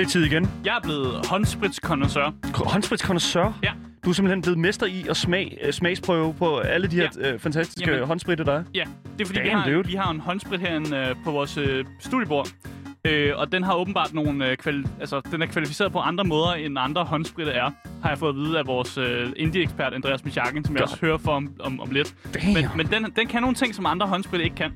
Det er tid igen. Jeg er blevet håndspritskondensør. Håndspritskondensør. Ja. Du er simpelthen blevet mester i at smag, øh, smagsprøve på alle de her øh, fantastiske Jamen. Håndspritter, der er. Ja, det er fordi, vi Damn, har, dude. vi har en håndsprit herinde øh, på vores øh, studiebord. Øh, og den har åbenbart nogle øh, kvali- altså, den er kvalificeret på andre måder, end andre håndspritter er, har jeg fået at vide af vores øh, indie-ekspert Andreas Michakken, som jeg Godt. også hører for om, om, om lidt. Damn. Men, men den, den kan nogle ting, som andre håndspritter ikke kan.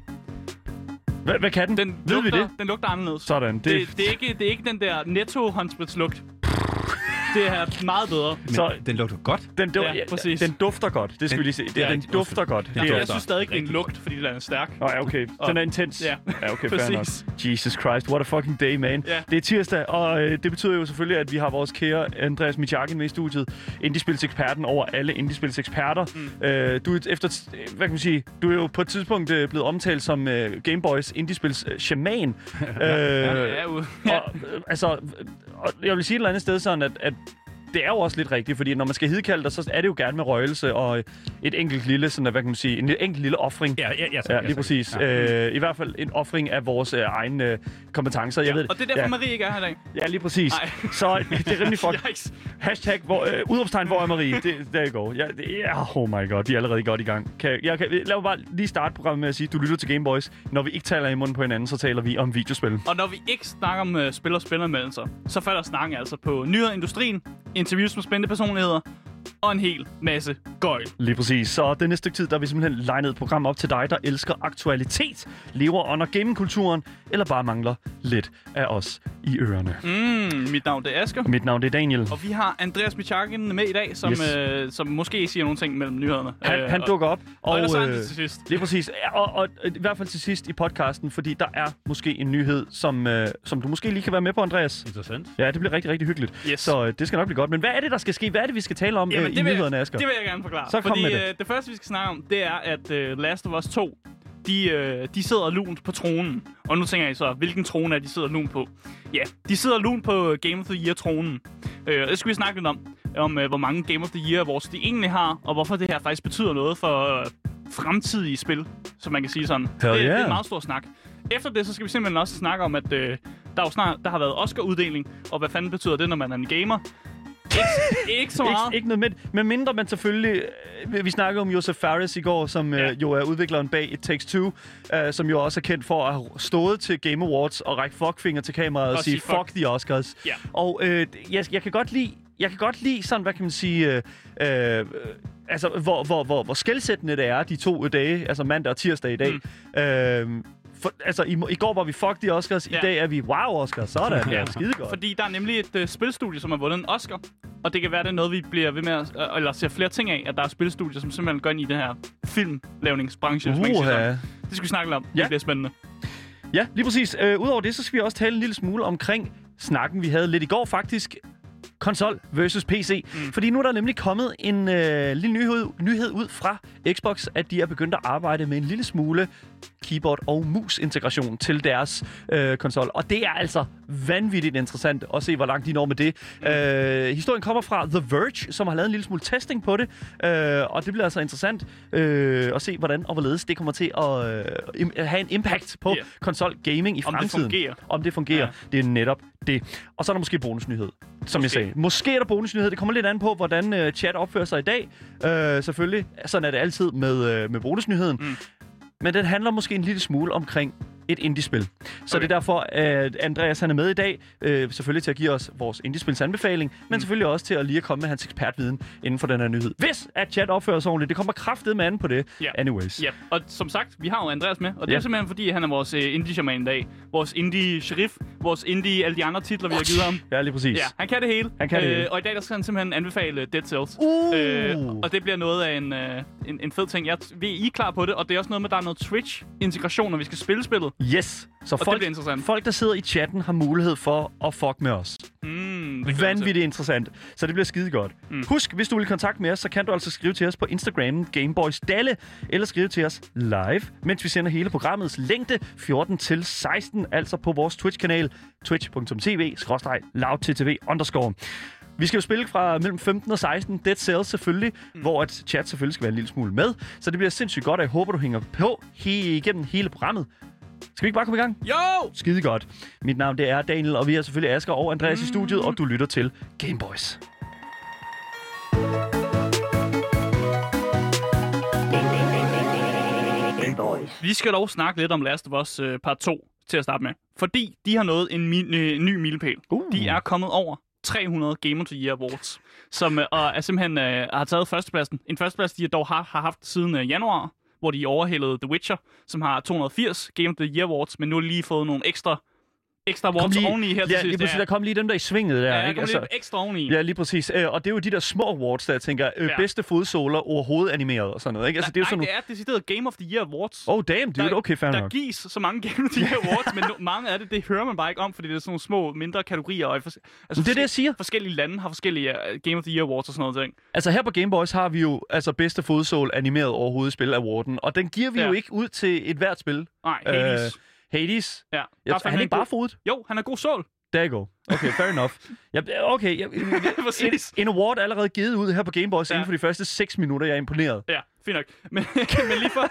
Hvad, hvad kan den? Den Ved lugter, vi det? Den lugter anderledes. Sådan. Det, Det, det, er ikke, det er ikke den der netto håndspritslugt. Det er meget bedre. Men Så- den lugter godt. den, du, Ja, præcis. den dufter godt. Det skal Den- vi lige se. Det, Ja, den den dufter godt. Det Jeg, er, jeg synes stadig, det er en lugt, fordi den er stærk. Nå, ja, okay. Den er intens. Ja, ja okay, fair nok. Jesus Christ, what a fucking day, man. Ja. Det er tirsdag, og øh, det betyder jo selvfølgelig, at vi har vores kære Andreas Michakin med i studiet. Indiespilseksperten over alle indiespilseksperter. Mm. Øh, du er efter, hvad kan man sige, du er jo på et tidspunkt øh, blevet omtalt som øh, Gameboys indiespils øh, shaman. øh, Ja, u- ja. og, øh, altså, og jeg vil sige et eller andet sted sådan, at, at det er jo også lidt rigtigt, fordi når man skal hidkalde dig, så er det jo gerne med røgelse og et enkelt lille, sådan, hvad kan man sige, en enkelt lille offring. Ja, ja, ja, Ja, lige præcis. Ja. Øh, I hvert fald en offring af vores øh, egne øh, kompetencer. Jeg ved, Og det er derfor, ja, Marie ikke er her i dag. ja, lige præcis. Nej. Så det er rimelig fuck. Hashtag, hvor, øh, udropstegn, hvor er Marie? Det, der går. Ja, det, ja, oh my god, de er allerede godt i gang. Kan, jeg, kan, lad mig bare lige starte programmet med at sige, du lytter til Gameboys. Når vi ikke taler i munden på hinanden, så taler vi om videospil. Og når vi ikke snakker om uh, spil og spilleranmeldelser, så falder snakken altså på nyheder i industrien, interviews med spændende personligheder og en hel masse gøjl. Lige præcis. Så det næste stykke tid, der er vi simpelthen legnet et program op til dig, der elsker aktualitet, lever under gamingkulturen, eller bare mangler lidt af os i ørerne. Mm, mit navn det er Asger. Mit navn det er Daniel. Og vi har Andreas Michakken med i dag, som, Yes. øh, som måske siger nogle ting mellem nyhederne. Han, Øh, han dukker op. Og, og ellers øh, er han til sidst. Lige præcis. Og, og, og i hvert fald til sidst i podcasten, fordi der er måske en nyhed, som, øh, som du måske lige kan være med på, Andreas. Interessant. Ja, det bliver rigtig, rigtig hyggeligt. Yes. Så øh, det skal nok blive godt. Men hvad er det, der skal ske? Hvad er det, vi skal tale om Jamen, øh, i det vil jeg- nyhederne, Asger? Det vil jeg gerne forklare. Så kom Fordi med det. Øh, det første, vi skal snakke om, det er, at øh, Last of Us 2, de, øh, de sidder lunt på tronen. Og nu tænker jeg så, hvilken trone er de sidder lunt på? Ja, de sidder lunt på Game of the Year-tronen. Øh, det skal vi snakke lidt om. Om øh, hvor mange Game of the Year Awards de egentlig har, og hvorfor det her faktisk betyder noget for øh, fremtidige spil, som man kan sige sådan. det, det er yeah. en meget stor snak. Efter det, så skal vi simpelthen også snakke om, at øh, der, er jo snart, der har været Oscar-uddeling, og hvad fanden betyder det, når man er en gamer? Ikke, ikke så meget. Ikke, ikke noget med Med mindre man selvfølgelig... øh, Vi snakkede om Joseph Fares i går, som Ja. ja. jo er udvikleren bag It Takes Two, øh, som jo også er kendt for at have stået til Game Awards og række fuckfinger til kameraet og, Og sige sige fuck. fuck. the Oscars. Ja. Og øh, jeg, jeg kan godt lide... Jeg kan godt lide sådan, hvad kan man sige... Øh, øh, altså, hvor, hvor, hvor, hvor skældsættende det er, de to dage, altså mandag og tirsdag i dag. Mm. Øh, for, altså, i, i går var vi fuck the Oscars, Ja. i dag er vi wow Oscars. Sådan, ja, skide godt. Fordi der er nemlig et øh, spilstudie, som har vundet en Oscar. Og det kan være, det er noget, vi bliver ved med at... Øh, eller ser flere ting af, at der er spilstudier, som simpelthen går ind i den her filmlavningsbranche. hvis man kan sige Uha. sådan. Det skal vi snakke lidt om. Ja. Det bliver spændende. Ja, lige præcis. Øh, Udover det, så skal vi også tale en lille smule omkring snakken, vi havde lidt i går faktisk. Konsol versus PC. Mm. Fordi nu er der nemlig kommet en øh, lille nyhed, nyhed ud fra Xbox, at de er begyndt at arbejde med en lille smule keyboard og mus integration til deres øh, konsol. Og det er altså vanvittigt interessant at se, hvor langt de når med det. Mm. Øh, historien kommer fra The Verge, som har lavet en lille smule testing på det. Øh, og det bliver altså interessant øh, at se, hvordan og hvorledes det kommer til at øh, have en impact på Ja. konsol gaming i Om det fremtiden. fungerer. Om det fungerer. Ja. Det er netop det. Og så er der måske bonusnyhed, som Måske. jeg sagde. Måske er der bonusnyhed. Det kommer lidt an på, hvordan øh, chat opfører sig i dag. Øh, selvfølgelig. Sådan er det altid med, øh, med bonusnyheden. Mm. Men den handler måske en lille smule omkring et indiespil. Så Okay. det er derfor, at Andreas han er med i dag. Øh, selvfølgelig til at give os vores indiespils anbefaling, men Mm. selvfølgelig også til at lige at komme med hans ekspertviden inden for den her nyhed. Hvis at chat opfører sig ordentligt, det kommer kraftet med an på det. Ja. Anyways. Ja, og som sagt, vi har jo Andreas med, og det Ja. er simpelthen fordi, han er vores øh, indie-shaman i dag. Vores indie-sheriff, vores indie, alle de andre titler, vi har givet ham. Ja, lige præcis. Ja, han kan det hele. Han kan det hele. Og i dag der skal han simpelthen anbefale Dead Cells. Uh! Øh, og det bliver noget af en, øh, en, en fed ting. Jeg, vi I er klar på det, og det er også noget med, at der er noget Twitch-integration, når vi skal spille spillet. Yes. Så det folk, bliver interessant. folk, der sidder i chatten, har mulighed for at fuck med os. Mm, det. Vanvittigt interessant. Så det bliver skide godt. Mm. Mm. Husk, hvis du vil kontakte med os, så kan du altså skrive til os på Instagram, Gameboys Dalle, eller skrive til os live, mens vi sender hele programmets længde 14 til 16, altså på vores Twitch-kanal, twitch.tv, loudttv underscore. Vi skal jo spille fra mellem 15 og 16. Dead Cells selvfølgelig, mm. hvor at chat selvfølgelig skal være en lille smule med. Så det bliver sindssygt godt, og jeg håber, du hænger på he- igennem hele programmet. Skal vi ikke bare komme i gang? Jo! Skide godt. Mit navn det er Daniel, og vi er selvfølgelig Asger og Andreas mm. i studiet, og du lytter til Gameboys. Vi skal dog snakke lidt om Last of Us uh, part 2 til at starte med. Fordi de har nået en, mi- øh, ny milepæl. Uh. De er kommet over 300 Game of the Year Awards, som uh, og er simpelthen uh, har taget førstepladsen. En førsteplads, de dog har, har haft siden uh, januar, hvor de overhældede The Witcher, som har 280 Game of the Year Awards, men nu har lige fået nogle ekstra, ekstra awards lige- oveni her til Ja, sidst. lige præcis, der kom lige dem der i svinget der, ja, ikke? ikke? Altså, lidt ekstra oveni. Ja, lige præcis. Øh, og det er jo de der små awards, der jeg tænker, øh, Ja. bedste fodsåler overhovedet animeret og sådan noget, ikke? Altså, det er jo Nej, sådan det er decideret Game of the Year Awards. Oh, damn, dude. Der- Okay, fair der nok. gives så mange Game of the Year Awards, men no, mange af det, det hører man bare ikke om, fordi det er sådan nogle små, mindre kategorier. Og i fors- altså, Det er det, jeg siger. Forskellige lande har forskellige uh, Game of the Year Awards og sådan noget ting. Altså her på Game Boys har vi jo altså bedste fodsål animeret overhovedet spil awarden, og den giver vi Ja. jo ikke ud til et hvert spil. Nej, Hades. Øh, Hades. ja. Jeg, er han ikke bare fodet? Jo, han er god sål. There you go. Okay, fair enough. Ja, okay, jeg, en, en award er allerede givet ud her på Game Boys Ja. ja. inden for de første 6 minutter. Jeg er imponeret. Ja, fint nok. Men, men lige for,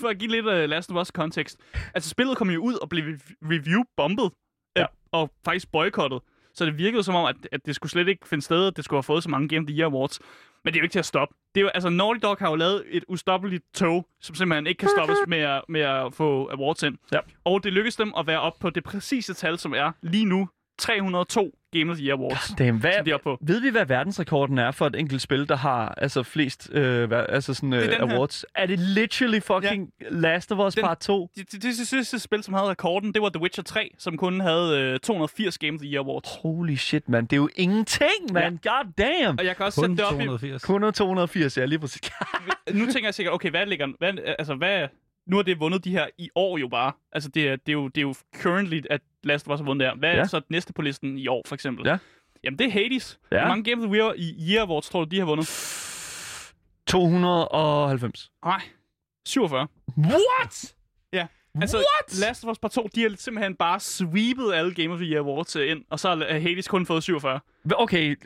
for at give lidt uh, Last of Us kontekst. Altså, spillet kom jo ud og blev review-bombet. Ja. øh, Og faktisk boykottet. Så det virkede som om, at, at det skulle slet ikke finde sted, at det skulle have fået så mange Game of the Year Awards. Men det er jo ikke til at stoppe. Det er jo, altså, Naughty Dog har jo lavet et ustoppeligt tog, som simpelthen ikke kan stoppes med at, med at få awards ind. Ja. Og det lykkedes dem at være op på det præcise tal, som er lige nu 302 Game of the Year Awards. Damn, hvad, Som de er på. ved vi, hvad verdensrekorden er for et enkelt spil, der har altså flest øh, altså sådan, øh, Det er den her. awards? Er det literally fucking Last of Us Den- Part 2? Det, det, det, det sidste spil, som havde rekorden, det var The Witcher 3, som kun havde øh, 280 Game of the Year Awards. Holy shit, man. Det er jo ingenting, man. God damn. Og jeg kan også Kun sætte det op i, 280. Kun 280, ja, lige præcis. nu tænker jeg sikkert, okay, hvad ligger, hvad, altså hvad, nu har det vundet de her i år jo bare. Altså det er, det er, jo, det er jo currently, at Last of Us har vundet der. Hvad er Ja. så det næste på listen i år, for eksempel? Ja. Jamen det er Hades. Ja. Hvor mange Game of the Year, i Year Awards tror du, de har vundet? 290. Nej, 47. What? Ja. Altså, What? Last of Us Part 2, de har simpelthen bare sweepet alle Game of the Year Awards øh, ind, og så har Hades kun fået 47. Okay,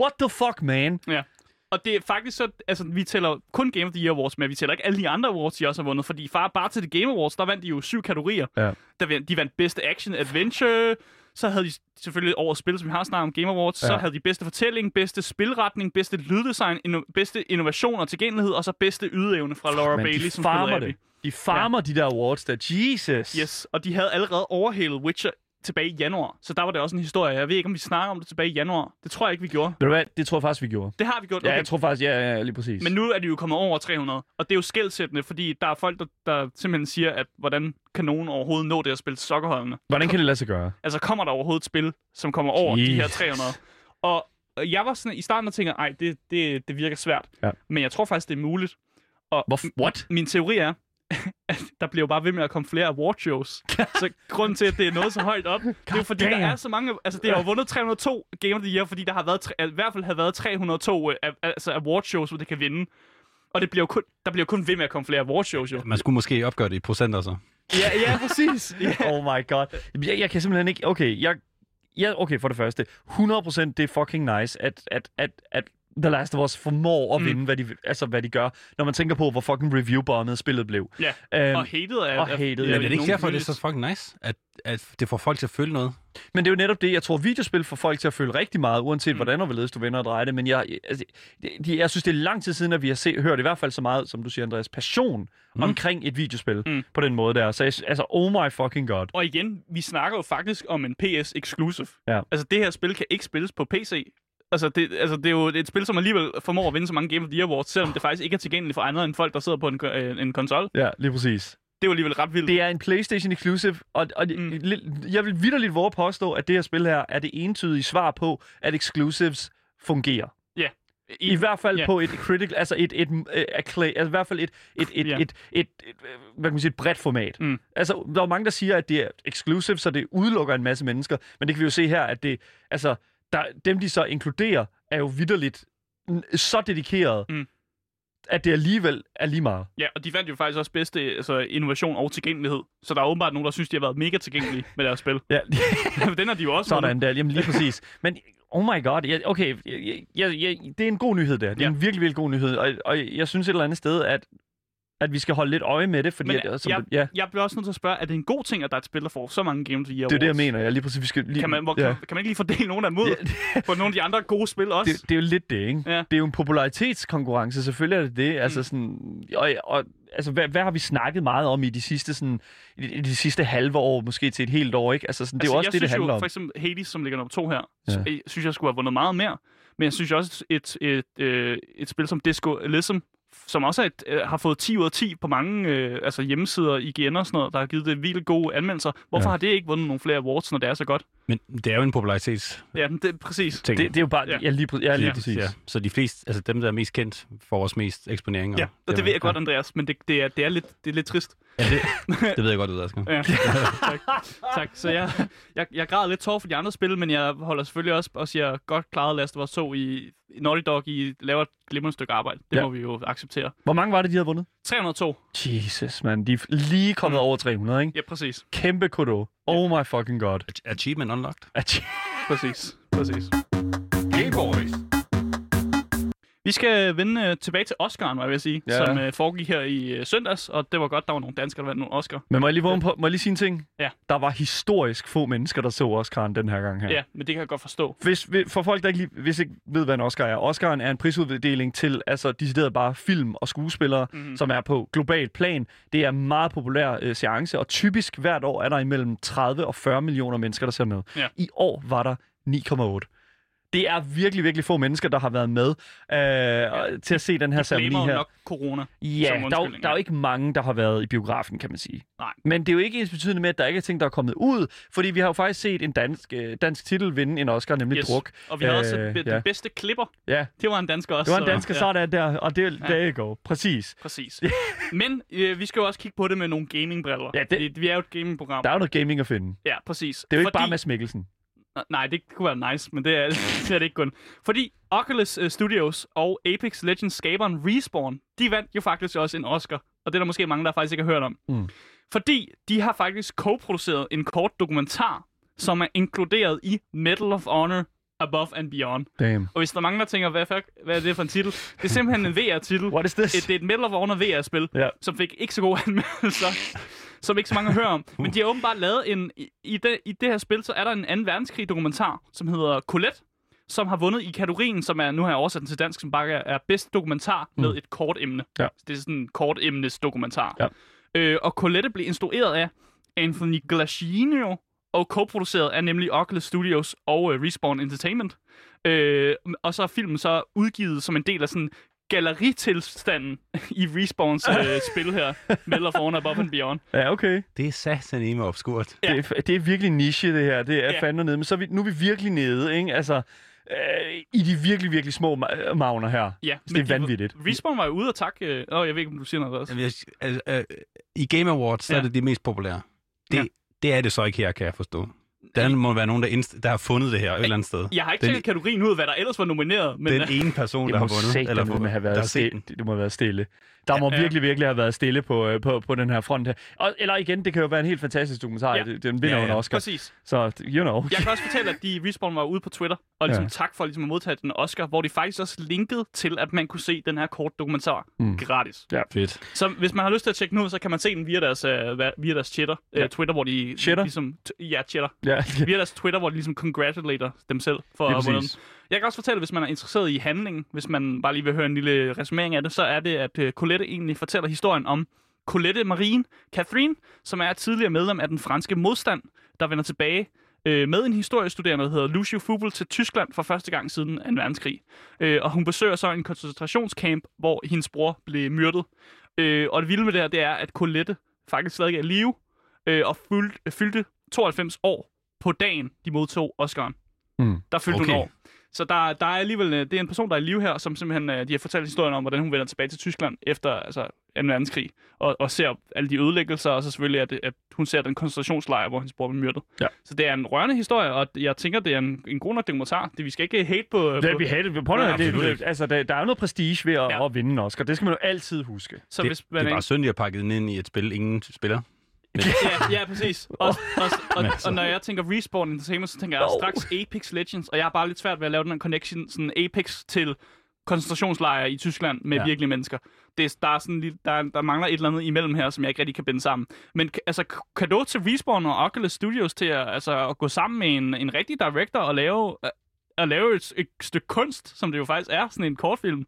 what the fuck, man? Ja. Og det er faktisk så, altså vi tæller kun Game of the Year Awards, men vi tæller ikke alle de andre awards, de også har vundet, fordi far, bare til The Game Awards, der vandt de jo syv kategorier. Ja. Der vandt, de vandt bedste action adventure, så havde de selvfølgelig årets spil, som vi har snakket om Game Awards, ja. så havde de bedste fortælling, bedste spilretning, bedste lyddesign, inno- bedste innovation og tilgængelighed, og så bedste ydeevne fra Laura Men Bailey, de som farmer det. De farmer ja. de der awards der. Jesus. Yes, og de havde allerede overhalet Witcher tilbage i januar, så der var det også en historie. Jeg ved ikke, om vi snakker om det tilbage i januar. Det tror jeg ikke, vi gjorde. Ved du hvad? Det tror jeg faktisk, vi gjorde. Det har vi gjort. Ja, Okay. jeg tror faktisk, ja, ja, lige præcis. Men nu er de jo kommet over 300, og det er jo skældsættende, fordi der er folk, der, der simpelthen siger, at hvordan kan nogen overhovedet nå det at spille sokkerholdene? Hvordan kan det lade sig gøre? Altså, kommer der overhovedet et spil, som kommer over de her Jesus. 300? Og jeg var sådan, i starten og tænker, ej, det, det, det virker svært. Ja. Men jeg tror faktisk, det er muligt. Og Hvor, what? min teori er, der bliver jo bare ved med at komme flere award shows. så grunden til, at det er noget så højt op, det er jo fordi, der damn. er så mange... Altså, det har jo vundet 302 Game of the Year, fordi der har været, i hvert fald har været 302 øh, altså award shows, hvor det kan vinde. Og det bliver jo kun, der bliver jo kun ved med at komme flere award shows, jo. Man skulle måske opgøre det i procenter så. Ja, ja præcis. Ja. Oh my god. Jeg, jeg kan simpelthen ikke... Okay, jeg... Ja, okay, for det første. 100% det er fucking nice, at, at, at, at The Last of Us formår at Mm. vinde, hvad de, altså, hvad de gør, når man tænker på, hvor fucking review-bombet spillet blev. ja. Øhm, Og hated er... og hated, ja, Men er det ikke derfor, det er så fucking nice, at, at det får folk til at føle noget? Men det er jo netop det, jeg tror, videospil får folk til at føle rigtig meget, uanset Mm. mm. hvordan og hvorledes du vender og drejer det. Men jeg, altså, det, det- jeg synes, det er lang tid siden, at vi har se, hørt i hvert fald så meget, som du siger, Andreas, passion Mm. mm. omkring et videospil Mm. mm. på den måde der. Så jeg, altså, oh my fucking god. Og igen, vi snakker jo faktisk om en PS exclusive. Ja. Altså, det her spil kan ikke spilles på PC. Altså det, altså, det er jo et spil, som alligevel formår at vinde så mange Game of the Year Awards, selvom det faktisk ikke er tilgængeligt for andre end folk, der sidder på en, øh, en konsol. Ja, lige præcis. Det er jo alligevel ret vildt. Det er en PlayStation exclusive, og, og Mm. jeg vil vidderligt våge påstå, at det her spil her er det entydige svar på, at exclusives fungerer. I, I hvert fald ja. ja. på et critical, altså et, et, et, et, altså i hvert fald et, et, et, Ja. ja. et, et, et, et, hvad kan man sige, et bredt format. Mm. Altså, der er mange, der siger, at det er exclusive, så det udelukker en masse mennesker, men det kan vi jo se her, at det, altså, der, dem de så inkluderer, er jo vidderligt så dedikeret, Mm. at det alligevel er lige meget. Ja, og de fandt jo faktisk også bedste altså, innovation og tilgængelighed. Så der er åbenbart nogen, der synes, de har været mega tilgængelige med deres spil. Ja, Den har de jo også sådan der, jamen lige præcis. Men Oh my god. Ja, okay, ja, ja, ja, det er en god nyhed der. Det er Ja. en virkelig, virkelig god nyhed. Og, og jeg synes et eller andet sted, at, at vi skal holde lidt øje med det, fordi... Men, at, som, jeg, ja, jeg bliver også nødt til at spørge, er det en god ting, at der er et spil, der får så mange Game of the Year det er det, jeg mener. Jeg lige præcis, vi skal lige... Kan man, hvor, ja. kan, kan man ikke lige fordele nogen af dem ud Ja, på nogle af de andre gode spil også? det, det er jo lidt det, ikke? Ja. Det er jo en popularitetskonkurrence, selvfølgelig er det det. Altså, Mm. sådan, og, og, altså hvad, hvad har vi snakket meget om i de sidste, sådan, i de, sidste halve år, måske til et helt år, ikke? Altså, sådan, det er jo også jeg det, det synes handler jo, om. For eksempel Hades, som ligger nummer to her, Ja. ja. jeg synes jeg skulle have vundet meget mere. Men jeg synes også, et, et, et, et spil som Disco Elysium, som også er et, øh, har fået 10 ud af 10 på mange øh, altså hjemmesider, IGN og sådan noget, der har givet det vildt gode anmeldelser. Hvorfor Ja. har det ikke vundet nogle flere awards, når det er så godt? Men det er jo en popularitets Ja, det er præcis. ting. Det, det er jo bare... Ja, Ja. lige, ja, lige Ja. præcis. Ja. Så de fleste, altså dem, der er mest kendt, får også mest eksponering. Ja, og det ved jeg godt, Andreas, men det, det, er, det, er, lidt, det er lidt trist. Ja, det, det ved jeg godt, du ved, Asger. Ja, tak. tak. Så jeg, jeg, jeg græder lidt tår for de andre spil, men jeg holder selvfølgelig også og siger, godt klaret Last of Us 2 i, i Naughty Dog, I laver et glimrende stykke arbejde. Det Ja. må vi jo acceptere. Hvor mange var det, de havde vundet? 302. Jesus, man. De er lige kommet Mm. over 300, ikke? Ja, præcis. Kæmpe kudo. Oh my fucking god. Achievement unlocked. Ach- Præcis. Præcis. Game Boys. Vi skal vende uh, tilbage til Oscar'en, hvad jeg vil sige, Ja. som uh, foregik her i uh, søndags, og det var godt, der var nogle danskere, der vandt nogle Oscar. Men må jeg lige, vågne på, må jeg lige sige en ting? Ja. Der var historisk få mennesker, der så Oscar'en den her gang her. Ja. men det kan jeg godt forstå. Hvis, for folk, der ikke, lige, hvis ikke ved, hvad en Oscar er. Oscar'en er en prisuddeling til altså, decideret bare film og skuespillere, mm. som er på globalt plan. Det er en meget populær øh, seance, og typisk hvert år er der imellem 30 og 40 millioner mennesker, der ser med. Ja. I år var der 9,8. Det er virkelig, virkelig få mennesker, der har været med øh, ja. til at se den her De ceremoni her. nok corona. Ja, der er, jo, der er jo ja. ikke mange, der har været i biografen, kan man sige. Nej. Men det er jo ikke ens betydende med, at der ikke er ting, der er kommet ud, fordi vi har jo faktisk set en dansk, øh, dansk titel vinde en Oscar, nemlig Yes. Druk. Og vi havde også Øh, øh, ja. den bedste klipper. Ja, Det var en dansker også. det var en så- dansker ja. sådan der, og det Ja. there you go. Præcis. Præcis. Men øh, vi skal jo også kigge på det med nogle gamingbriller. Ja, det- Vi er jo et gamingprogram. Der er jo noget gaming at finde. Ja, præcis. Det er jo ikke Fordi... bare Mads Mikkelsen. Nej, det kunne være nice, men det er, det er det ikke kun. Fordi Oculus uh, Studios og Apex Legends skaberen Respawn, de vandt jo faktisk også en Oscar. Og det er der måske mange, der faktisk ikke har hørt om. Mm. Fordi de har faktisk co-produceret en kort dokumentar, som er inkluderet i Medal of Honor Above and Beyond. Damn. Og hvis der er mange, der tænker, hvad, fuck, hvad er det for en titel? Det er simpelthen en VR-titel. What is this? Et, det er et Medal of Honor VR-spil, Ja. som fik ikke så gode anmeldelser, som ikke så mange hører om. Men de har åbenbart lavet en... I, i, det, I det her spil, så er der en anden verdenskrig-dokumentar, som hedder Colette, som har vundet i kategorien, som er, nu har jeg oversat den til dansk, som bare er, bedst dokumentar med et kort emne. Ja. Det er sådan en kort emnes dokumentar. Ja. Øh, og Colette blev instrueret af Anthony Glaciano, og co-produceret af nemlig Oculus Studios og uh, Respawn Entertainment. Øh, og så er filmen så udgivet som en del af sådan galleritilstanden i Respawns øh, spil her, Medal of Honor Above and Beyond. Ja, okay. Det er mig obskurt. Ja. Det, er, det er virkelig niche, det her. Det er Ja. fandme nede. Men så er vi, nu er vi virkelig nede, ikke? Altså, øh, i de virkelig, virkelig små ma- magner her. Ja, Så det er de var- vanvittigt. Respawn var jo ude og takke... Øh, åh, jeg ved ikke, om du siger noget også. Jamen, jeg- Altså, øh, I Game Awards, så Ja. er det de mest populære. Det, Ja. det er det så ikke her, kan jeg forstå. Der må være nogen, der, indst- der har fundet det her et eller andet sted. Jeg har ikke tjekket kategorien ud, hvad der ellers var nomineret, men... Den øh, ene person, der må har vundet. eller med have der været set stille. Det må have været stille. Der må Ja. virkelig, virkelig have været stille på, øh, på, på den her front her. Og, eller igen, det kan jo være en helt fantastisk dokumentar. Ja. Ja. Den vinder Ja, jo ja. en Oscar. Præcis. Så, you know. Jeg kan også fortælle, at de Respawn var ude på Twitter, og ligesom Ja. ja. tak for ligesom at modtage den Oscar, hvor de faktisk også linkede til, at man kunne se den her kort dokumentar Mm. gratis. Fedt. Så hvis man har lyst til at tjekke den ud, så kan man se den via deres, uh, via deres Twitter, Ja. uh, Twitter, hvor de Cheddar? ligesom... T- ja, Twitter. Ja, Via deres Twitter, hvor de ligesom congratulater dem selv for at vundet. Jeg kan også fortælle, hvis man er interesseret i handlingen, hvis man bare lige vil høre en lille resumering af det, så er det, at uh, Colette egentlig fortæller historien om Colette Marine Catherine, som er tidligere medlem af den franske modstand, der vender tilbage øh, med en historiestuderende, der hedder Lucio Fubel, til Tyskland for første gang siden 2. verdenskrig. Øh, og hun besøger så en koncentrationscamp, hvor hendes bror blev myrdet. Øh, og det vilde med det her, det er, at Colette faktisk stadig er i live, øh, og fyldte, fyldte 92 år på dagen, de modtog Oscar'en. Mm. Der fyldte Okay. hun år. Så der, der er alligevel, øh, det er en person, der er i live her, som simpelthen, øh, de har fortalt historien om, hvordan hun vender tilbage til Tyskland efter altså, 2. verdenskrig, og, og ser alle de ødelæggelser, og så selvfølgelig, at, at hun ser den koncentrationslejr, hvor hendes bror blev myrdet. Ja. Så det er en rørende historie, og jeg tænker, det er en, en god nok dokumentar. Det, vi skal ikke hate på... Det, på vi havde det. Prøv Ja, at, det, det, altså, der, der er noget prestige ved at, Ja. at vinde en Oscar. Det skal man jo altid huske. så det, hvis det man er bare synd, at har pakket den ind i et spil, ingen spiller. Ja, ja, præcis. Og, og, og, og, når jeg tænker Respawn Entertainment, så tænker jeg straks Apex Legends, og jeg har bare lidt svært ved at lave den her connection, sådan Apex til koncentrationslejre i Tyskland med Ja. virkelige mennesker. Det, er- der, er sådan lidt, der, der mangler et eller andet imellem her, som jeg ikke rigtig kan binde sammen. Men altså, kado til Respawn og Oculus Studios til at, altså, at gå sammen med en, en rigtig director og lave, at lave et, et stykke kunst, som det jo faktisk er, sådan en kortfilm,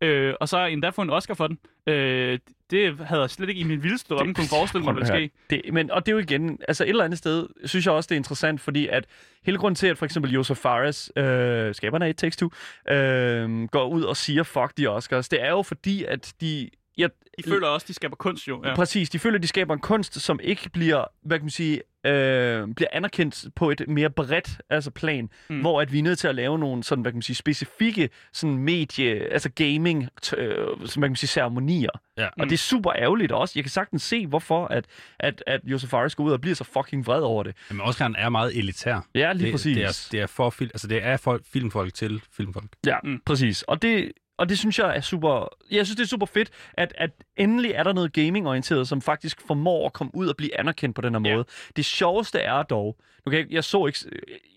øh, og så endda få en Oscar for den. Øh, det havde jeg slet ikke i min vildeste drømme kunne forestille mig, at ske. Det, men, og det er jo igen, altså et eller andet sted, synes jeg også, det er interessant, fordi at hele grunden til, at for eksempel Josef Fares, øh, skaberne af It Takes Two, øh, går ud og siger, fuck de Oscars, det er jo fordi, at de... Jeg, De føler også, de skaber kunst jo. Ja. Præcis, de føler, de skaber en kunst, som ikke bliver, hvad kan man sige, øh, bliver anerkendt på et mere bredt altså plan, mm. Mm. hvor at vi er nødt til at lave nogle sådan, hvad kan man sige, specifikke sådan medie, altså gaming, øh, som man kan sige, ceremonier. Ja. Og det er super ærgerligt også. Jeg kan sagtens se, hvorfor at, at, at Josef Fares går ud og bliver så fucking vred over det. Jamen, Oscar'en er meget elitær. Ja, lige det, præcis. Det er, det er, for altså, det er folk, filmfolk til filmfolk. Ja, Mm. mm. præcis. Og det, og det synes jeg er super... Jeg synes, det er super fedt, at, at endelig er der noget gaming-orienteret, som faktisk formår at komme ud og blive anerkendt på den her Ja. måde. Det sjoveste er dog... Nu kan jeg, jeg så ikke,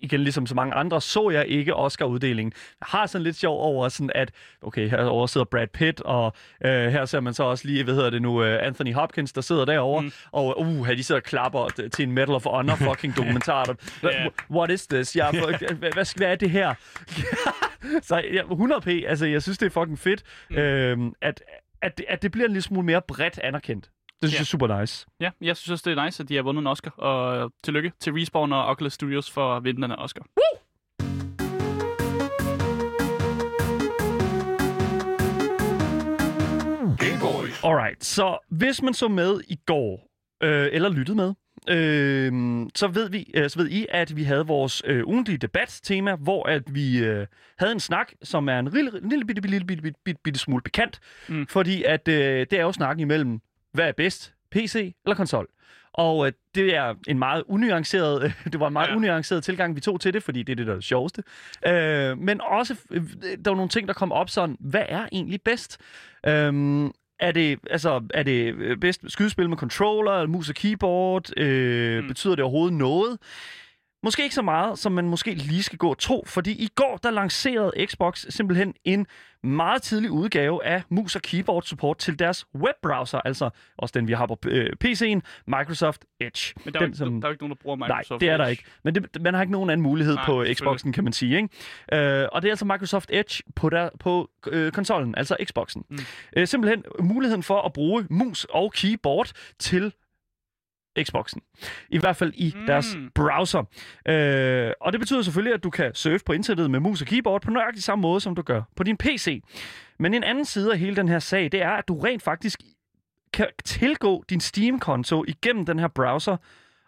igen ligesom så mange andre, så jeg ikke Oscar-uddelingen. Jeg har sådan lidt sjov over sådan, at okay, herovre sidder Brad Pitt, og øh, her ser man så også lige, hvad hedder det nu, øh, Anthony Hopkins, der sidder derovre, mm. Og uh, de sidder og klapper til en Medal of Honor fucking dokumentar. Ja. What is this? Jeg, hvad, hvad, hvad er det her? Så ja, 100p, altså jeg synes, det er fucking fedt, mm. øhm, at, at, det- at det bliver en lille smule mere bredt anerkendt. Det synes Ja. jeg er super nice. Ja, jeg synes også, det er nice, at de har vundet en Oscar. Og tillykke til Respawn og Oculus Studios for at vinde den Oscar. Alright, så hvis man så med i går, øh, eller lyttede med, øh, så, ved vi, øh, så ved I, at vi havde vores øh, ugentlige debattema, hvor at vi øh, havde en snak, som er en lille, lille bitte, bitte, bitte, bitte, bitte, bitte smule pikant. Mm. Fordi at øh, det er jo snakken imellem, hvad er bedst, PC eller konsol? Og øh, det er en meget unuanceret, øh, det var en meget ja. Unuanceret tilgang, vi tog til det, fordi det er det, der er det sjoveste. Øh, men også, øh, der var nogle ting, der kom op sådan, hvad er egentlig bedst? Øhm, er det, altså, er det øh, bedst skydespil med controller, eller mus og keyboard? Øh. Mm. Betyder det overhovedet noget? Måske ikke så meget, som man måske lige skal gå og tro, fordi i går der lancerede Xbox simpelthen en meget tidlig udgave af mus og keyboard support til deres webbrowser, altså også den, vi har på øh, PC'en, Microsoft Edge. Men der er, den, ikke, der er ikke nogen, der bruger Nej, Microsoft det er der Edge. ikke. Men det, man har ikke nogen anden mulighed Nej, på. Xboxen, kan man sige. Ikke? Øh, og det er altså Microsoft Edge på, der, på øh, konsollen, altså Xboxen. Mm. Øh, simpelthen muligheden for at bruge mus og keyboard til Xboxen. I hvert fald i mm. Deres browser. Øh, og det betyder selvfølgelig, at du kan surfe på internettet med mus og keyboard på nøjagtig samme måde, som du gør på din PC. Men en anden side af hele den her sag, det er, at du rent faktisk kan tilgå din Steam-konto igennem den her browser,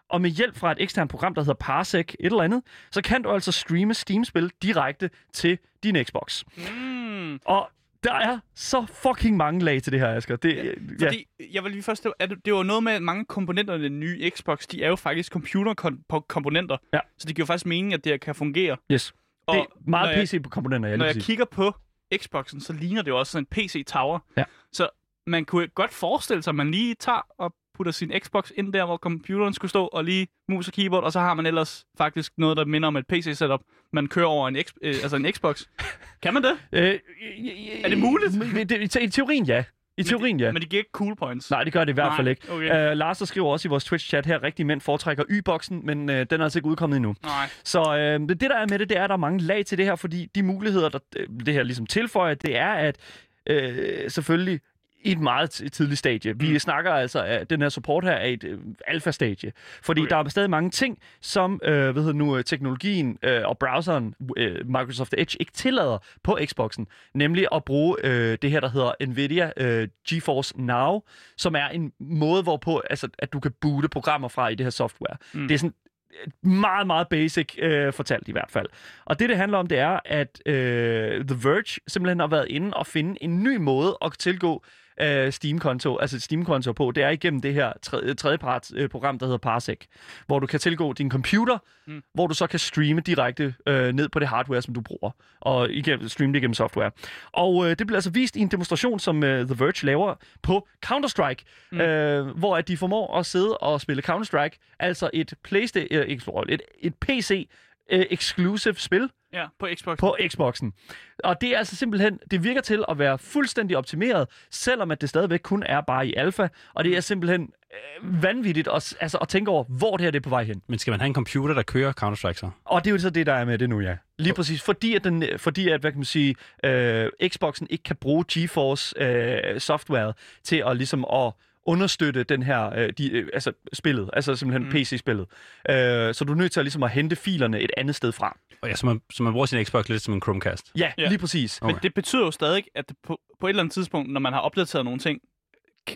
og med hjælp fra et eksternt program, der hedder Parsec, et eller andet, så kan du altså streame Steam-spil direkte til din Xbox. Mm. Og der er så fucking mange lag til det her, Asger. Det, ja, Fordi, jeg vil lige først, at det, var noget med, at mange komponenter i den nye Xbox, de er jo faktisk computerkomponenter. Ja. Så det giver faktisk mening, at det her kan fungere. yes. Og det er meget jeg- PC-komponenter, ja, Når jeg præcis. kigger på Xboxen, så ligner det jo også sådan en PC-tower. Ja. Så man kunne godt forestille sig, at man lige tager og putter sin Xbox ind der, hvor computeren skulle stå, og lige mus og keyboard, og så har man ellers faktisk noget, der minder om et PC-setup, man kører over en, øh, altså en Xbox. kan man det? Øh, Er det muligt? Det, I teorien, ja. I teorien, ja. Men det giver ikke cool points. Nej, det gør det i hvert Nej, fald ikke. okay. Uh, Lars der skriver også i vores Twitch-chat her, rigtig mænd foretrækker Y-boksen, men uh, den er altså ikke udkommet endnu. Nej. Så uh, det, der er med det, det er, at der er mange lag til det her, fordi de muligheder, der det her ligesom tilføjer, det er, at uh, selvfølgelig i et meget tidligt stadie. Vi Mm. snakker altså, at den her support her er et øh, alfa-stadie. Fordi Okay. der er stadig mange ting, som øh, hvad hedder nu, øh, teknologien øh, og browseren øh, Microsoft Edge ikke tillader på Xboxen. Nemlig at bruge øh, det her, der hedder Nvidia øh, GeForce Now, som er en måde, hvorpå altså, at du kan boote programmer fra i det her software. Mm. Mm. Det er sådan øh, meget, meget basic øh, fortalt i hvert fald. Og det, det handler om, det er, at øh, The Verge simpelthen har været inde og finde en ny måde at tilgå øh, Steam-konto, altså Steam-konto på, det er igennem det her tredje, tredjeparts øh, program, der hedder Parsec, hvor du kan tilgå din computer, Mm. hvor du så kan streame direkte øh, ned på det hardware, som du bruger, og igennem, streame det igennem software. Og øh, det bliver altså vist i en demonstration, som øh, The Verge laver på Counter-Strike, Mm. mm. øh, hvor at de formår at sidde og spille Counter-Strike, altså et PlayStation, øh, ikke, et, et PC øh, exclusive spil Ja, på Xbox. på Xboxen. Og det er altså simpelthen, det virker til at være fuldstændig optimeret, selvom at det stadigvæk kun er bare i alfa, og det er simpelthen øh, vanvittigt at, altså, at tænke over, hvor det her det er på vej hen. Men skal man have en computer, der kører Counter-Strike så? Og det er jo så det, der er med det nu, ja. Lige præcis. Fordi at, den, fordi at hvad kan man sige, øh, Xboxen ikke kan bruge GeForce øh, software til at ligesom at understøtte den her, øh, de, øh, altså spillet, altså simpelthen Mm. PC-spillet. Øh, så du er nødt til at, ligesom at hente filerne et andet sted fra. Og ja, så man, så man bruger sin Xbox lidt som en Chromecast. Ja, Ja. lige præcis. Okay. Men det betyder jo stadig, at det på, på et eller andet tidspunkt, når man har opdateret nogle ting,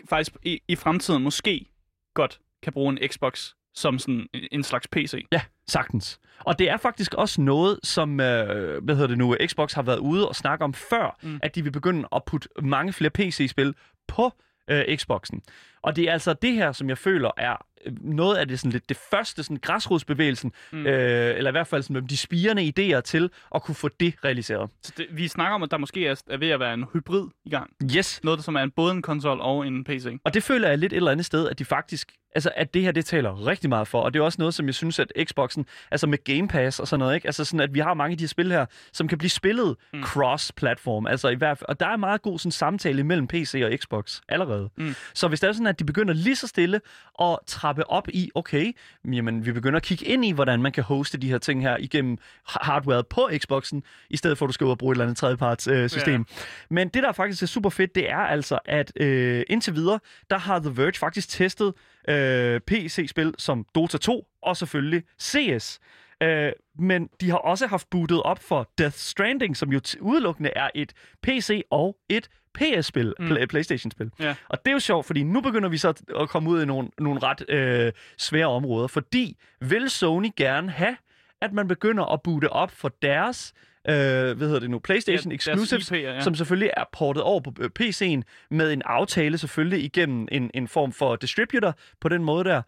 faktisk i, i fremtiden måske godt kan bruge en Xbox som sådan en, slags PC. Ja, sagtens. Og det er faktisk også noget, som øh, hvad hedder det nu, Xbox har været ude og snakke om før, mm. at de vil begynde at putte mange flere PC-spil på øh, Xboxen. Og det er altså det her, som jeg føler er øh, noget af det, sådan lidt, det første sådan, græsrodsbevægelsen, Mm. øh, eller i hvert fald sådan, de spirende idéer til at kunne få det realiseret. Så det, vi snakker om, at der måske er, er ved at være en hybrid i gang. Yes, Noget, som er en, både en konsol og en PC. Og det føler jeg lidt et eller andet sted, at de faktisk, altså at det her, det taler rigtig meget for. Og det er også noget, som jeg synes, at Xboxen, altså med Game Pass og sådan noget, ikke? Altså sådan, at vi har mange af de her spil her, som kan blive spillet Mm. cross-platform. Altså i hvert fald, og der er meget god sådan, samtale mellem PC og Xbox allerede. Mm. Så hvis det er sådan, at de begynder lige så stille at trappe op i, okay, jamen vi begynder at kigge ind i, hvordan man kan hoste de her ting her igennem ha- hardware på Xboxen, i stedet for at du skal ud og bruge et eller andet tredjeparts øh, system. Men det, der faktisk er super fedt, det er altså, at øh, indtil videre, der har The Verge faktisk testet øh, PC-spil som Dota 2 og selvfølgelig CS. Øh, men de har også haft bootet op for Death Stranding, som jo udelukkende er et PC og et PS-spil, Mm. mm. pl- PlayStation-spil. Ja. Og det er jo sjovt, fordi nu begynder vi så at- komme ud i nogle, nogle ret øh, svære områder, fordi vil Sony gerne have, at man begynder at boote op for deres øh, hvad hedder det nu, PlayStation Ja, Exclusives, IP'er, ja. ja. som selvfølgelig er portet over på øh, PC'en med en aftale selvfølgelig igennem en, en form for distributor på den måde der.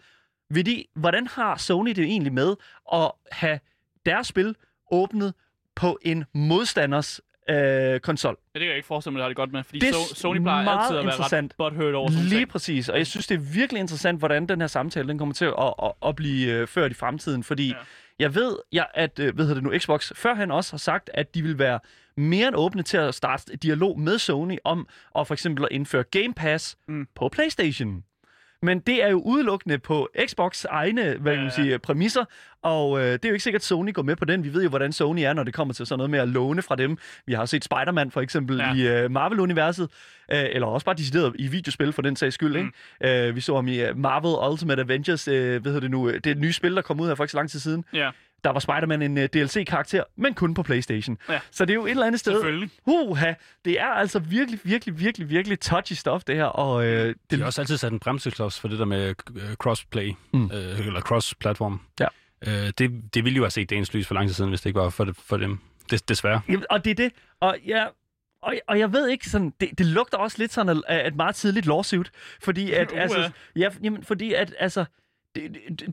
Vil de, hvordan har Sony det egentlig med at have deres spil åbnet på en modstanders øh, konsol? Ja, det kan jeg ikke forestille mig, det har det godt med, fordi Det so- Sony plejer meget altid at være ret butthurt over sådan Lige ting. præcis, og jeg synes, det er virkelig interessant, hvordan den her samtale den kommer til at, at, at blive øh, ført i fremtiden, fordi Ja. jeg ved, jeg, at øh, hvad hedder det nu, Xbox førhen også har sagt, at de vil være mere end åbne til at starte dialog med Sony om at for eksempel at indføre Game Pass mm. på PlayStation. Men det er jo udelukkende på Xbox egne hvad man sige, præmisser, og øh, det er jo ikke sikkert, at Sony går med på den. Vi ved jo, hvordan Sony er, når det kommer til sådan noget med at låne fra dem. Vi har set Spider-Man for eksempel Ja. i øh, Marvel-universet, øh, eller også bare decideret i videospil for den sags skyld. Mm. Ikke? Øh, vi så ham i øh, Marvel Ultimate Avengers, øh, hvad hedder det nu, det er et nye spil, der kom ud her for ikke så lang tid siden. Ja, Der var Spider-Man en uh, DLC-karakter, men kun på PlayStation. Ja. Så det er jo et eller andet sted. selvfølgelig. Uha, det er altså virkelig, virkelig, virkelig, virkelig touchy stuff, det her. Og øh, det, De har også altid sat en bremseklods for det der med øh, crossplay, Mm. øh, eller cross-platform. Ja. Øh, det, det ville jo have set dagens lys for lang tid siden, hvis det ikke var for, det, for dem. Des, desværre. Jamen, og det er det. Og jeg, og, og jeg ved ikke, sådan, det, det lugter også lidt sådan af et meget tidligt lawsuit. Fordi at, Uha. altså, ja, jamen, fordi at, altså,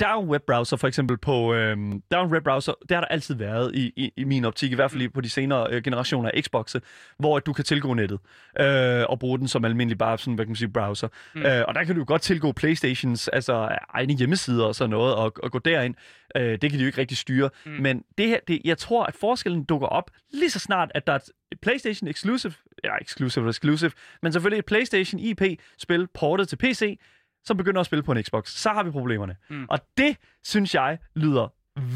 der er jo webbrowser for eksempel på, øhm, der er en webbrowser, det har der altid været i, i, i min optik, i hvert fald på de senere øh, generationer af Xbox'e, hvor at du kan tilgå nettet øh, og bruge den som almindelig bare sådan, hvad kan man sige, browser. Mm. Øh, og der kan du jo godt tilgå Playstations altså egne hjemmesider og sådan noget, og, og gå derind. Øh, det kan de jo ikke rigtig styre. Mm. Men det her, det, jeg tror, at forskellen dukker op lige så snart, at der er et PlayStation Exclusive, ja, Exclusive eller Exclusive, men selvfølgelig et PlayStation IP-spil portet til PC, som begynder at spille på en Xbox. Så har vi problemerne. Mm. Og det, synes jeg, lyder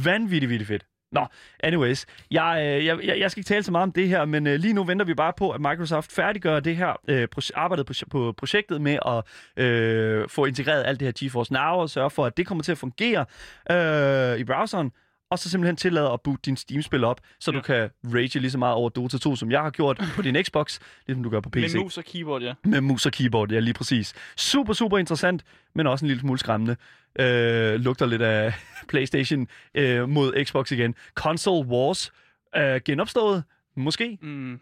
vanvittigt, vildt fedt. Nå, anyways. Jeg, øh, jeg, jeg jeg skal ikke tale så meget om det her, men øh, lige nu venter vi bare på, at Microsoft færdiggør det her øh, arbejdet på, på projektet med at øh, få integreret alt det her GeForce Now og sørge for, at det kommer til at fungere øh, i browseren, og så simpelthen tillade at boot din Steam-spil op, så ja. du kan rage lige så meget over Dota 2, som jeg har gjort på din Xbox, ligesom du gør på PC. Med mus og keyboard, ja. Med mus og keyboard, ja, lige præcis. Super, super interessant, men også en lille smule skræmmende. Øh, lugter lidt af PlayStation øh, mod Xbox igen. Console Wars øh, genopstået, måske. Mm.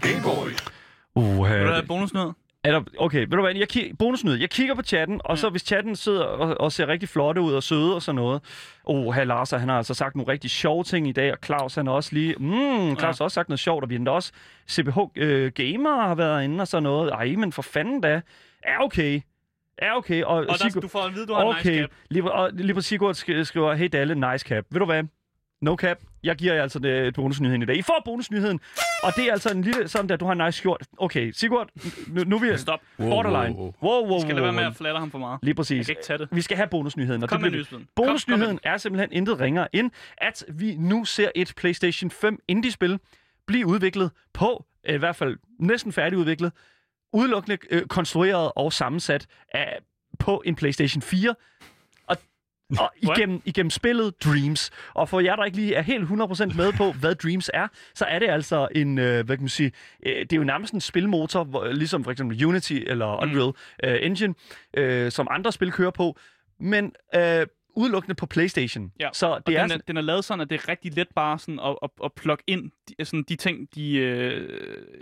Gameboy. Uh, er der have bonusnyhed? Jeg, okay, ved du hvad, jeg ki- bonusnyd, jeg kigger på chatten, og så hvis chatten sidder og, og ser rigtig flotte ud og søde og sådan noget. Oh, her Lars, han har altså sagt nogle rigtig sjove ting i dag, og Claus han har også lige, mm, Claus har også sagt noget sjovt, og vi har også CBH øh, Gamer har været inde og sådan noget. Ej, men for fanden da. Er okay. Er okay. Og, Og der, Sigurd- du får at vide, du har en nice Okay, cap. lige, og lige på Sigurd sk- skriver, hey Dalle, nice cap. Ved du hvad? No cap. Jeg giver jer altså det bonusnyheden i dag. I får bonusnyheden, og det er altså en lille, sådan der, du har en nice skjort. Okay, Sigurd, nu, nu er vi Stop. borderline. wow, Wow, wow, Vi skal lade wow, være med wow. at flatte ham for meget. Lige Jeg præcis. kan ikke tage det. Vi skal have bonusnyheden. Og Kom det med bliver- nyheden. Kom- kom Bonusnyheden er simpelthen intet ringere end, at vi nu ser et PlayStation 5 indie-spil blive udviklet på, øh, i hvert fald næsten færdigudviklet, udelukkende øh, konstrueret og sammensat af, på en PlayStation 4. Og, igennem, igennem spillet Dreams. Og for jer, der ikke lige er helt 100% med på, hvad Dreams er, så er det altså en, øh, hvad kan man sige, øh, det er jo nærmest en spilmotor, hvor, ligesom for eksempel Unity eller Unreal øh, Engine, øh, som andre spil kører på, men øh, udelukkende på PlayStation. Ja, Så Og det er, den, er, den er lavet sådan, at det er rigtig let bare sådan at, at, at plukke ind de, sådan de ting, de, øh,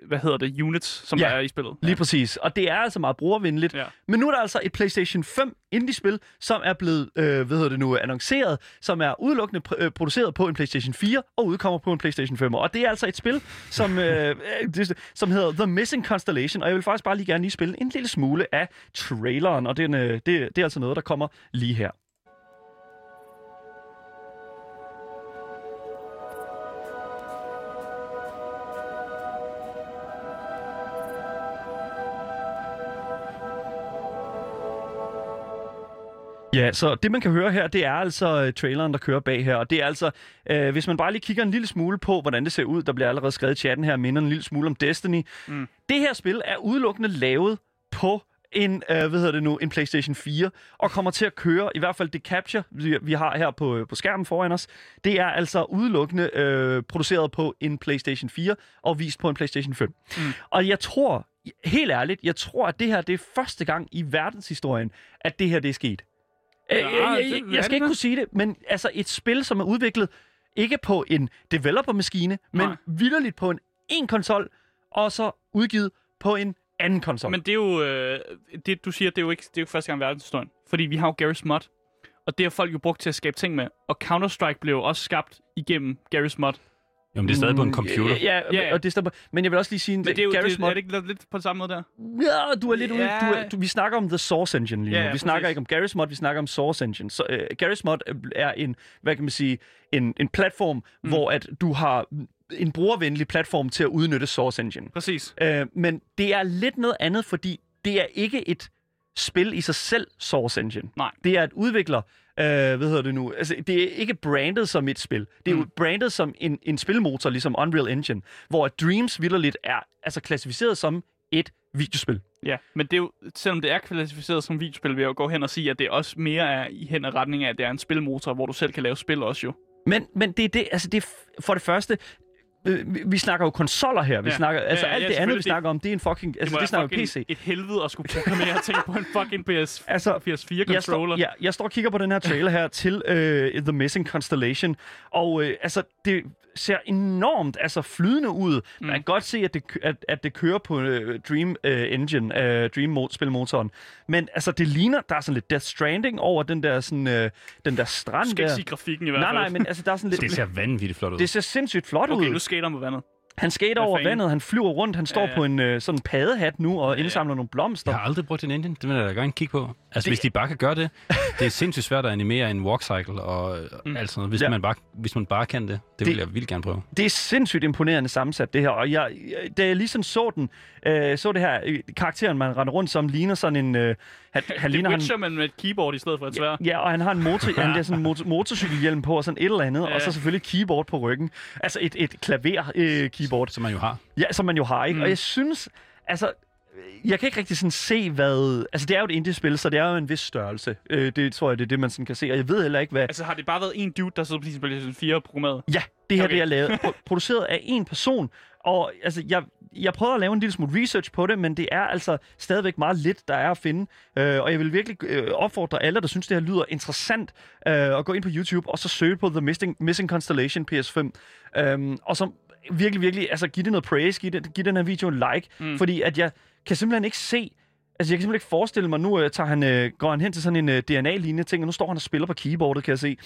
hvad hedder det, units, som Ja, der er i spillet. Lige præcis. Og det er altså meget brugervenligt. Ja. Men nu er der altså et PlayStation 5 indie-spil, som er blevet, øh, hvad hedder det nu, annonceret, som er udelukkende pr- øh, produceret på en PlayStation 4 og udkommer på en PlayStation 5. Og det er altså et spil, som, øh, det, som hedder The Missing Constellation. Og jeg vil faktisk bare lige gerne lige spille en lille smule af traileren, og er, øh, det, det er altså noget, der kommer lige her. Ja, så det man kan høre her, det er altså øh, traileren, der kører bag her. Og det er altså, øh, hvis man bare lige kigger en lille smule på, hvordan det ser ud, der bliver allerede skrevet i chatten her, minder en lille smule om Destiny. Mm. Det her spil er udelukkende lavet på en, øh, hvad hedder det nu, en PlayStation 4, og kommer til at køre, i hvert fald det capture, vi, vi har her på, på skærmen foran os, det er altså udelukkende øh, produceret på en PlayStation 4 og vist på en PlayStation 5. Mm. Og jeg tror, helt ærligt, jeg tror, at det her det er første gang i verdenshistorien, at det her det er sket. Jeg, jeg, det- jeg, er jeg skal ikke kunne sige det, men altså et spil, som er udviklet ikke på en developer-maskine, men Nej. vidderligt på en en konsol, og så udgivet på en anden konsol. Men det er jo, øh, det du siger, det er jo ikke, det er jo ikke første gang i verdenshistorien. Fordi vi har jo Garry's Mod, og det har folk jo brugt til at skabe ting med. Og Counter-Strike blev jo også skabt igennem Garry's Mod. Jo, men det er stadig på en computer. Ja, ja, Ja, og det stemmer. Men jeg vil også lige sige, Men det er jo, Garry's det, Mod, er det ikke lidt på samme måde der? Ja, du er lidt ude. Ja. Du er, du, vi snakker om The Source Engine lige nu. Ja, ja, vi snakker præcis. ikke om Garry's Mod, vi snakker om Source Engine. Så, uh, Garry's Mod er en, hvad kan man sige, en, en platform, mm. hvor at du har en brugervenlig platform til at udnytte Source Engine. Præcis. Uh, men det er lidt noget andet, fordi det er ikke et spil i sig selv, Source Engine. Nej. Det er et udvikler, øh, hvad hedder det nu? Altså, det er ikke brandet som et spil. Det er mm. jo brandet som en, en spilmotor, ligesom Unreal Engine, hvor Dreams vildt er altså klassificeret som et videospil. Ja, men det er jo, selvom det er klassificeret som videospil, vil jeg jo gå hen og sige, at det også mere er i hen af retning af, at det er en spilmotor, hvor du selv kan lave spil også jo. Men, men det er det, altså det for det første, øh, vi, vi snakker jo konsoller her. Vi Ja. snakker, altså Ja, ja, alt det andet, vi snakker om, det er en fucking, Det altså det snakker fucking PC. et helvede at skulle programmere ting på en fucking PS, Altså, PS4-controller. Jeg står, ja, jeg står og kigger på den her trailer her til øh, The Missing Constellation, og øh, altså, det ser enormt altså, flydende ud. Mm. Man kan godt se, at det, at, at det kører på øh, Dream øh, Engine, øh, Dream-spilmotoren. Men altså, det ligner, der er sådan lidt Death Stranding over den der, sådan, øh, den der strand Du skal der. ikke sige grafikken i hvert Nej, fald. nej, men altså, der er sådan lidt... Det ser vanvittigt flot ud. det ser sindssygt flot Okay, ud. nu skater på vandet. Han skater over fanden? vandet, han flyver rundt, han står Ja, ja. på en øh, sådan paddehat nu og indsamler nogle blomster. Jeg har aldrig brugt en engine. Det vil jeg da gerne kigge på. Altså, Det- hvis de bare kan gøre det. Det er sindssygt svært at animere en walkcycle og mm. alt sådan noget. Hvis, Ja. ja. man bare, hvis man bare kan det. Det, Det- vil jeg vildt gerne prøve. Det er sindssygt imponerende sammensat, det her. Og jeg, da jeg lige sådan så den, øh, så det her, øh, karakteren, man render rundt som, ligner sådan en... Øh, han, han Det ligner er han, men med et keyboard i stedet for et svær. Ja, og han har en motor, han har sådan en motor, motorcykelhjelm på, og sådan et eller andet, ja. Ja. og så selvfølgelig et keyboard på ryggen. Altså et, et klaver-keyboard, Som man jo har. ja, som man jo har, ikke? Mm. Og jeg synes, altså, jeg kan ikke rigtig sådan se, hvad... Altså, det er jo et indie-spil, så det er jo en vis størrelse. Øh, det tror jeg, det er det, man sådan kan se. Og jeg ved heller ikke, hvad... Altså, har det bare været en dude, der sidder på sin PlayStation 4 og programmeret? Ja, det her Okay. det er lavet, pro- produceret af en person. Og altså, jeg, jeg prøvede at lave en lille smule research på det, men det er altså stadigvæk meget lidt, der er at finde. Øh, og jeg vil virkelig øh, opfordre alle, der synes, det her lyder interessant, øh, at gå ind på YouTube og så søge på The Missing, Missing Constellation PS5. Øhm, og så virkelig, virkelig, altså give det noget praise, give, det, give den her video en like, mm. fordi at jeg kan simpelthen ikke se, Altså, jeg kan simpelthen ikke forestille mig, nu øh, tager han, øh, går han hen til sådan en øh, DNA-lignende ting, og nu står han og spiller på keyboardet, kan jeg se.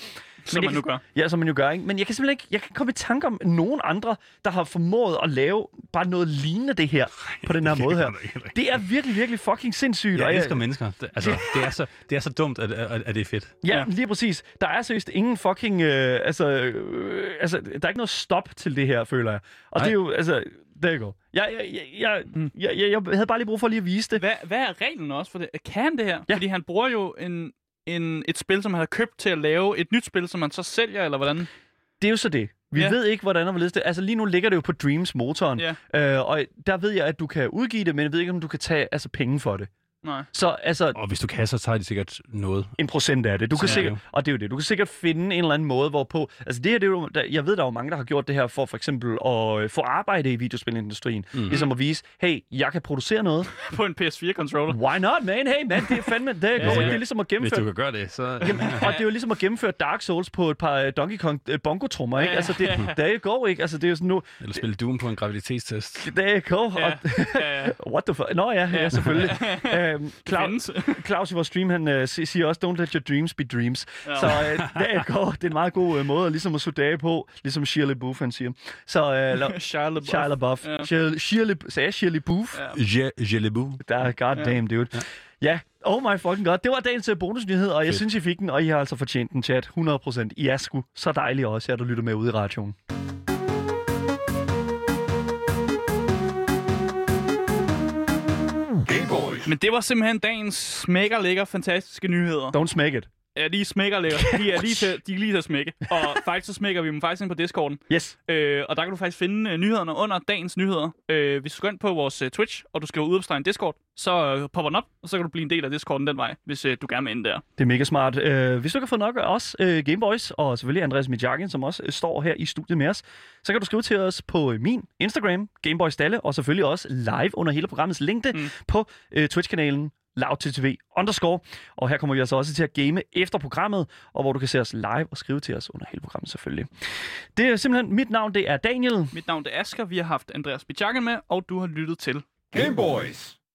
Som jeg man nu kan- gør. Ja, som man jo gør, ikke? Men jeg kan simpelthen ikke, jeg kan komme i tanke om nogen andre, der har formået at lave bare noget lignende det her, på den her måde her. Det er virkelig, virkelig fucking sindssygt. og Jeg elsker mennesker. Det, altså, det, er så, det er så dumt, at, at, at det er fedt. Ja, Ja. lige præcis. Der er seriøst ingen fucking... Øh, altså, øh, altså, der er ikke noget stop til det her, føler jeg. Og Nej. det er jo, altså... Der går. Jeg, jeg, jeg, jeg, jeg, jeg, jeg havde bare lige brug for lige at vise det. Hvad, hvad er reglen også for det? Kan han det her? Ja. Fordi han bruger jo en, en, et spil, som han har købt til at lave et nyt spil, som man så sælger, eller hvordan? Det er jo så det. Vi ja. ved ikke, hvordan og hvorledes det Altså lige nu ligger det jo på Dreams-motoren. Ja. Øh, og der ved jeg, at du kan udgive det, men jeg ved ikke, om du kan tage altså, penge for det. Nej. Så altså, Og hvis du kan, så tager de sikkert noget. en procent af det. Du kan Så er det sikkert, og det er jo det. Du kan sikkert finde en eller anden måde, hvorpå... Altså det her, det er jo, der, jeg ved, der er jo mange, der har gjort det her for for eksempel at øh, få arbejde i videospilindustrien. Mm. Ligesom at vise, hey, jeg kan producere noget. På en PS4-controller. Why not, man? Hey, man, det er fandme... Det er, Ja, det er ligesom at Hvis gennemføre... du kan gøre det, så... Jamen, og det er jo ligesom at gennemføre Dark Souls på et par øh, Donkey Kong øh, bongo-trommer, ikke? Altså, det, der er go, ikke? Altså, det er jo sådan nu... Eller spille Doom på en graviditetstest. Der er go, Ja, og... ja, ja. What the fuck? Nå ja, ja, selvfølgelig. Øhm, Claus. Claus i vores stream, han øh, si- siger også, don't let your dreams be dreams. Ja. Så øh, det er go. Det er en meget god øh, måde, ligesom at suge af på, ligesom Shia LaBeouf, han siger. Så øh, la- Shia LaBeouf. Shia LaBeouf. Ja. Shia, Shia, La- sagde jeg Shia LaBeouf? Ja. Je, Jellebu. Der er goddamn, dude. Ja, oh my fucking god. Det var dagens øh, bonusnyhed, og jeg Fedt. synes, I fik den, og I har altså fortjent den, chat. 100%. I er sgu så dejlige også, jer, der lytter med ude i radioen. Men det var simpelthen dagens mega lækker, fantastiske nyheder. Don't smæk it. Ja, de er smækker lækker. De er lige til, de er lige til at smække. Og faktisk så smækker vi dem faktisk ind på Discorden. Yes. Øh, og der kan du faktisk finde øh, nyhederne under dagens nyheder. Øh, hvis du går ind på vores øh, Twitch, og du skriver udopstegn Discord, så øh, popper den op, og så kan du blive en del af Discorden den vej, hvis øh, du gerne vil ind der. Det er mega smart. Øh, hvis du ikke har fået nok af os, øh, Gameboys, og selvfølgelig Andreas Mijakin, som også øh, står her i studiet med os, så kan du skrive til os på øh, min Instagram, Gameboys Dalle, og selvfølgelig også live under hele programmets længde Mm. på øh, Twitch-kanalen LoudTTV underscore. Og her kommer vi altså også til at game efter programmet, og hvor du kan se os live og skrive til os under hele programmet selvfølgelig. Det er simpelthen, mit navn det er Daniel. Mit navn er Asger, vi har haft Andreas Bichakken med, og du har lyttet til Game Boys.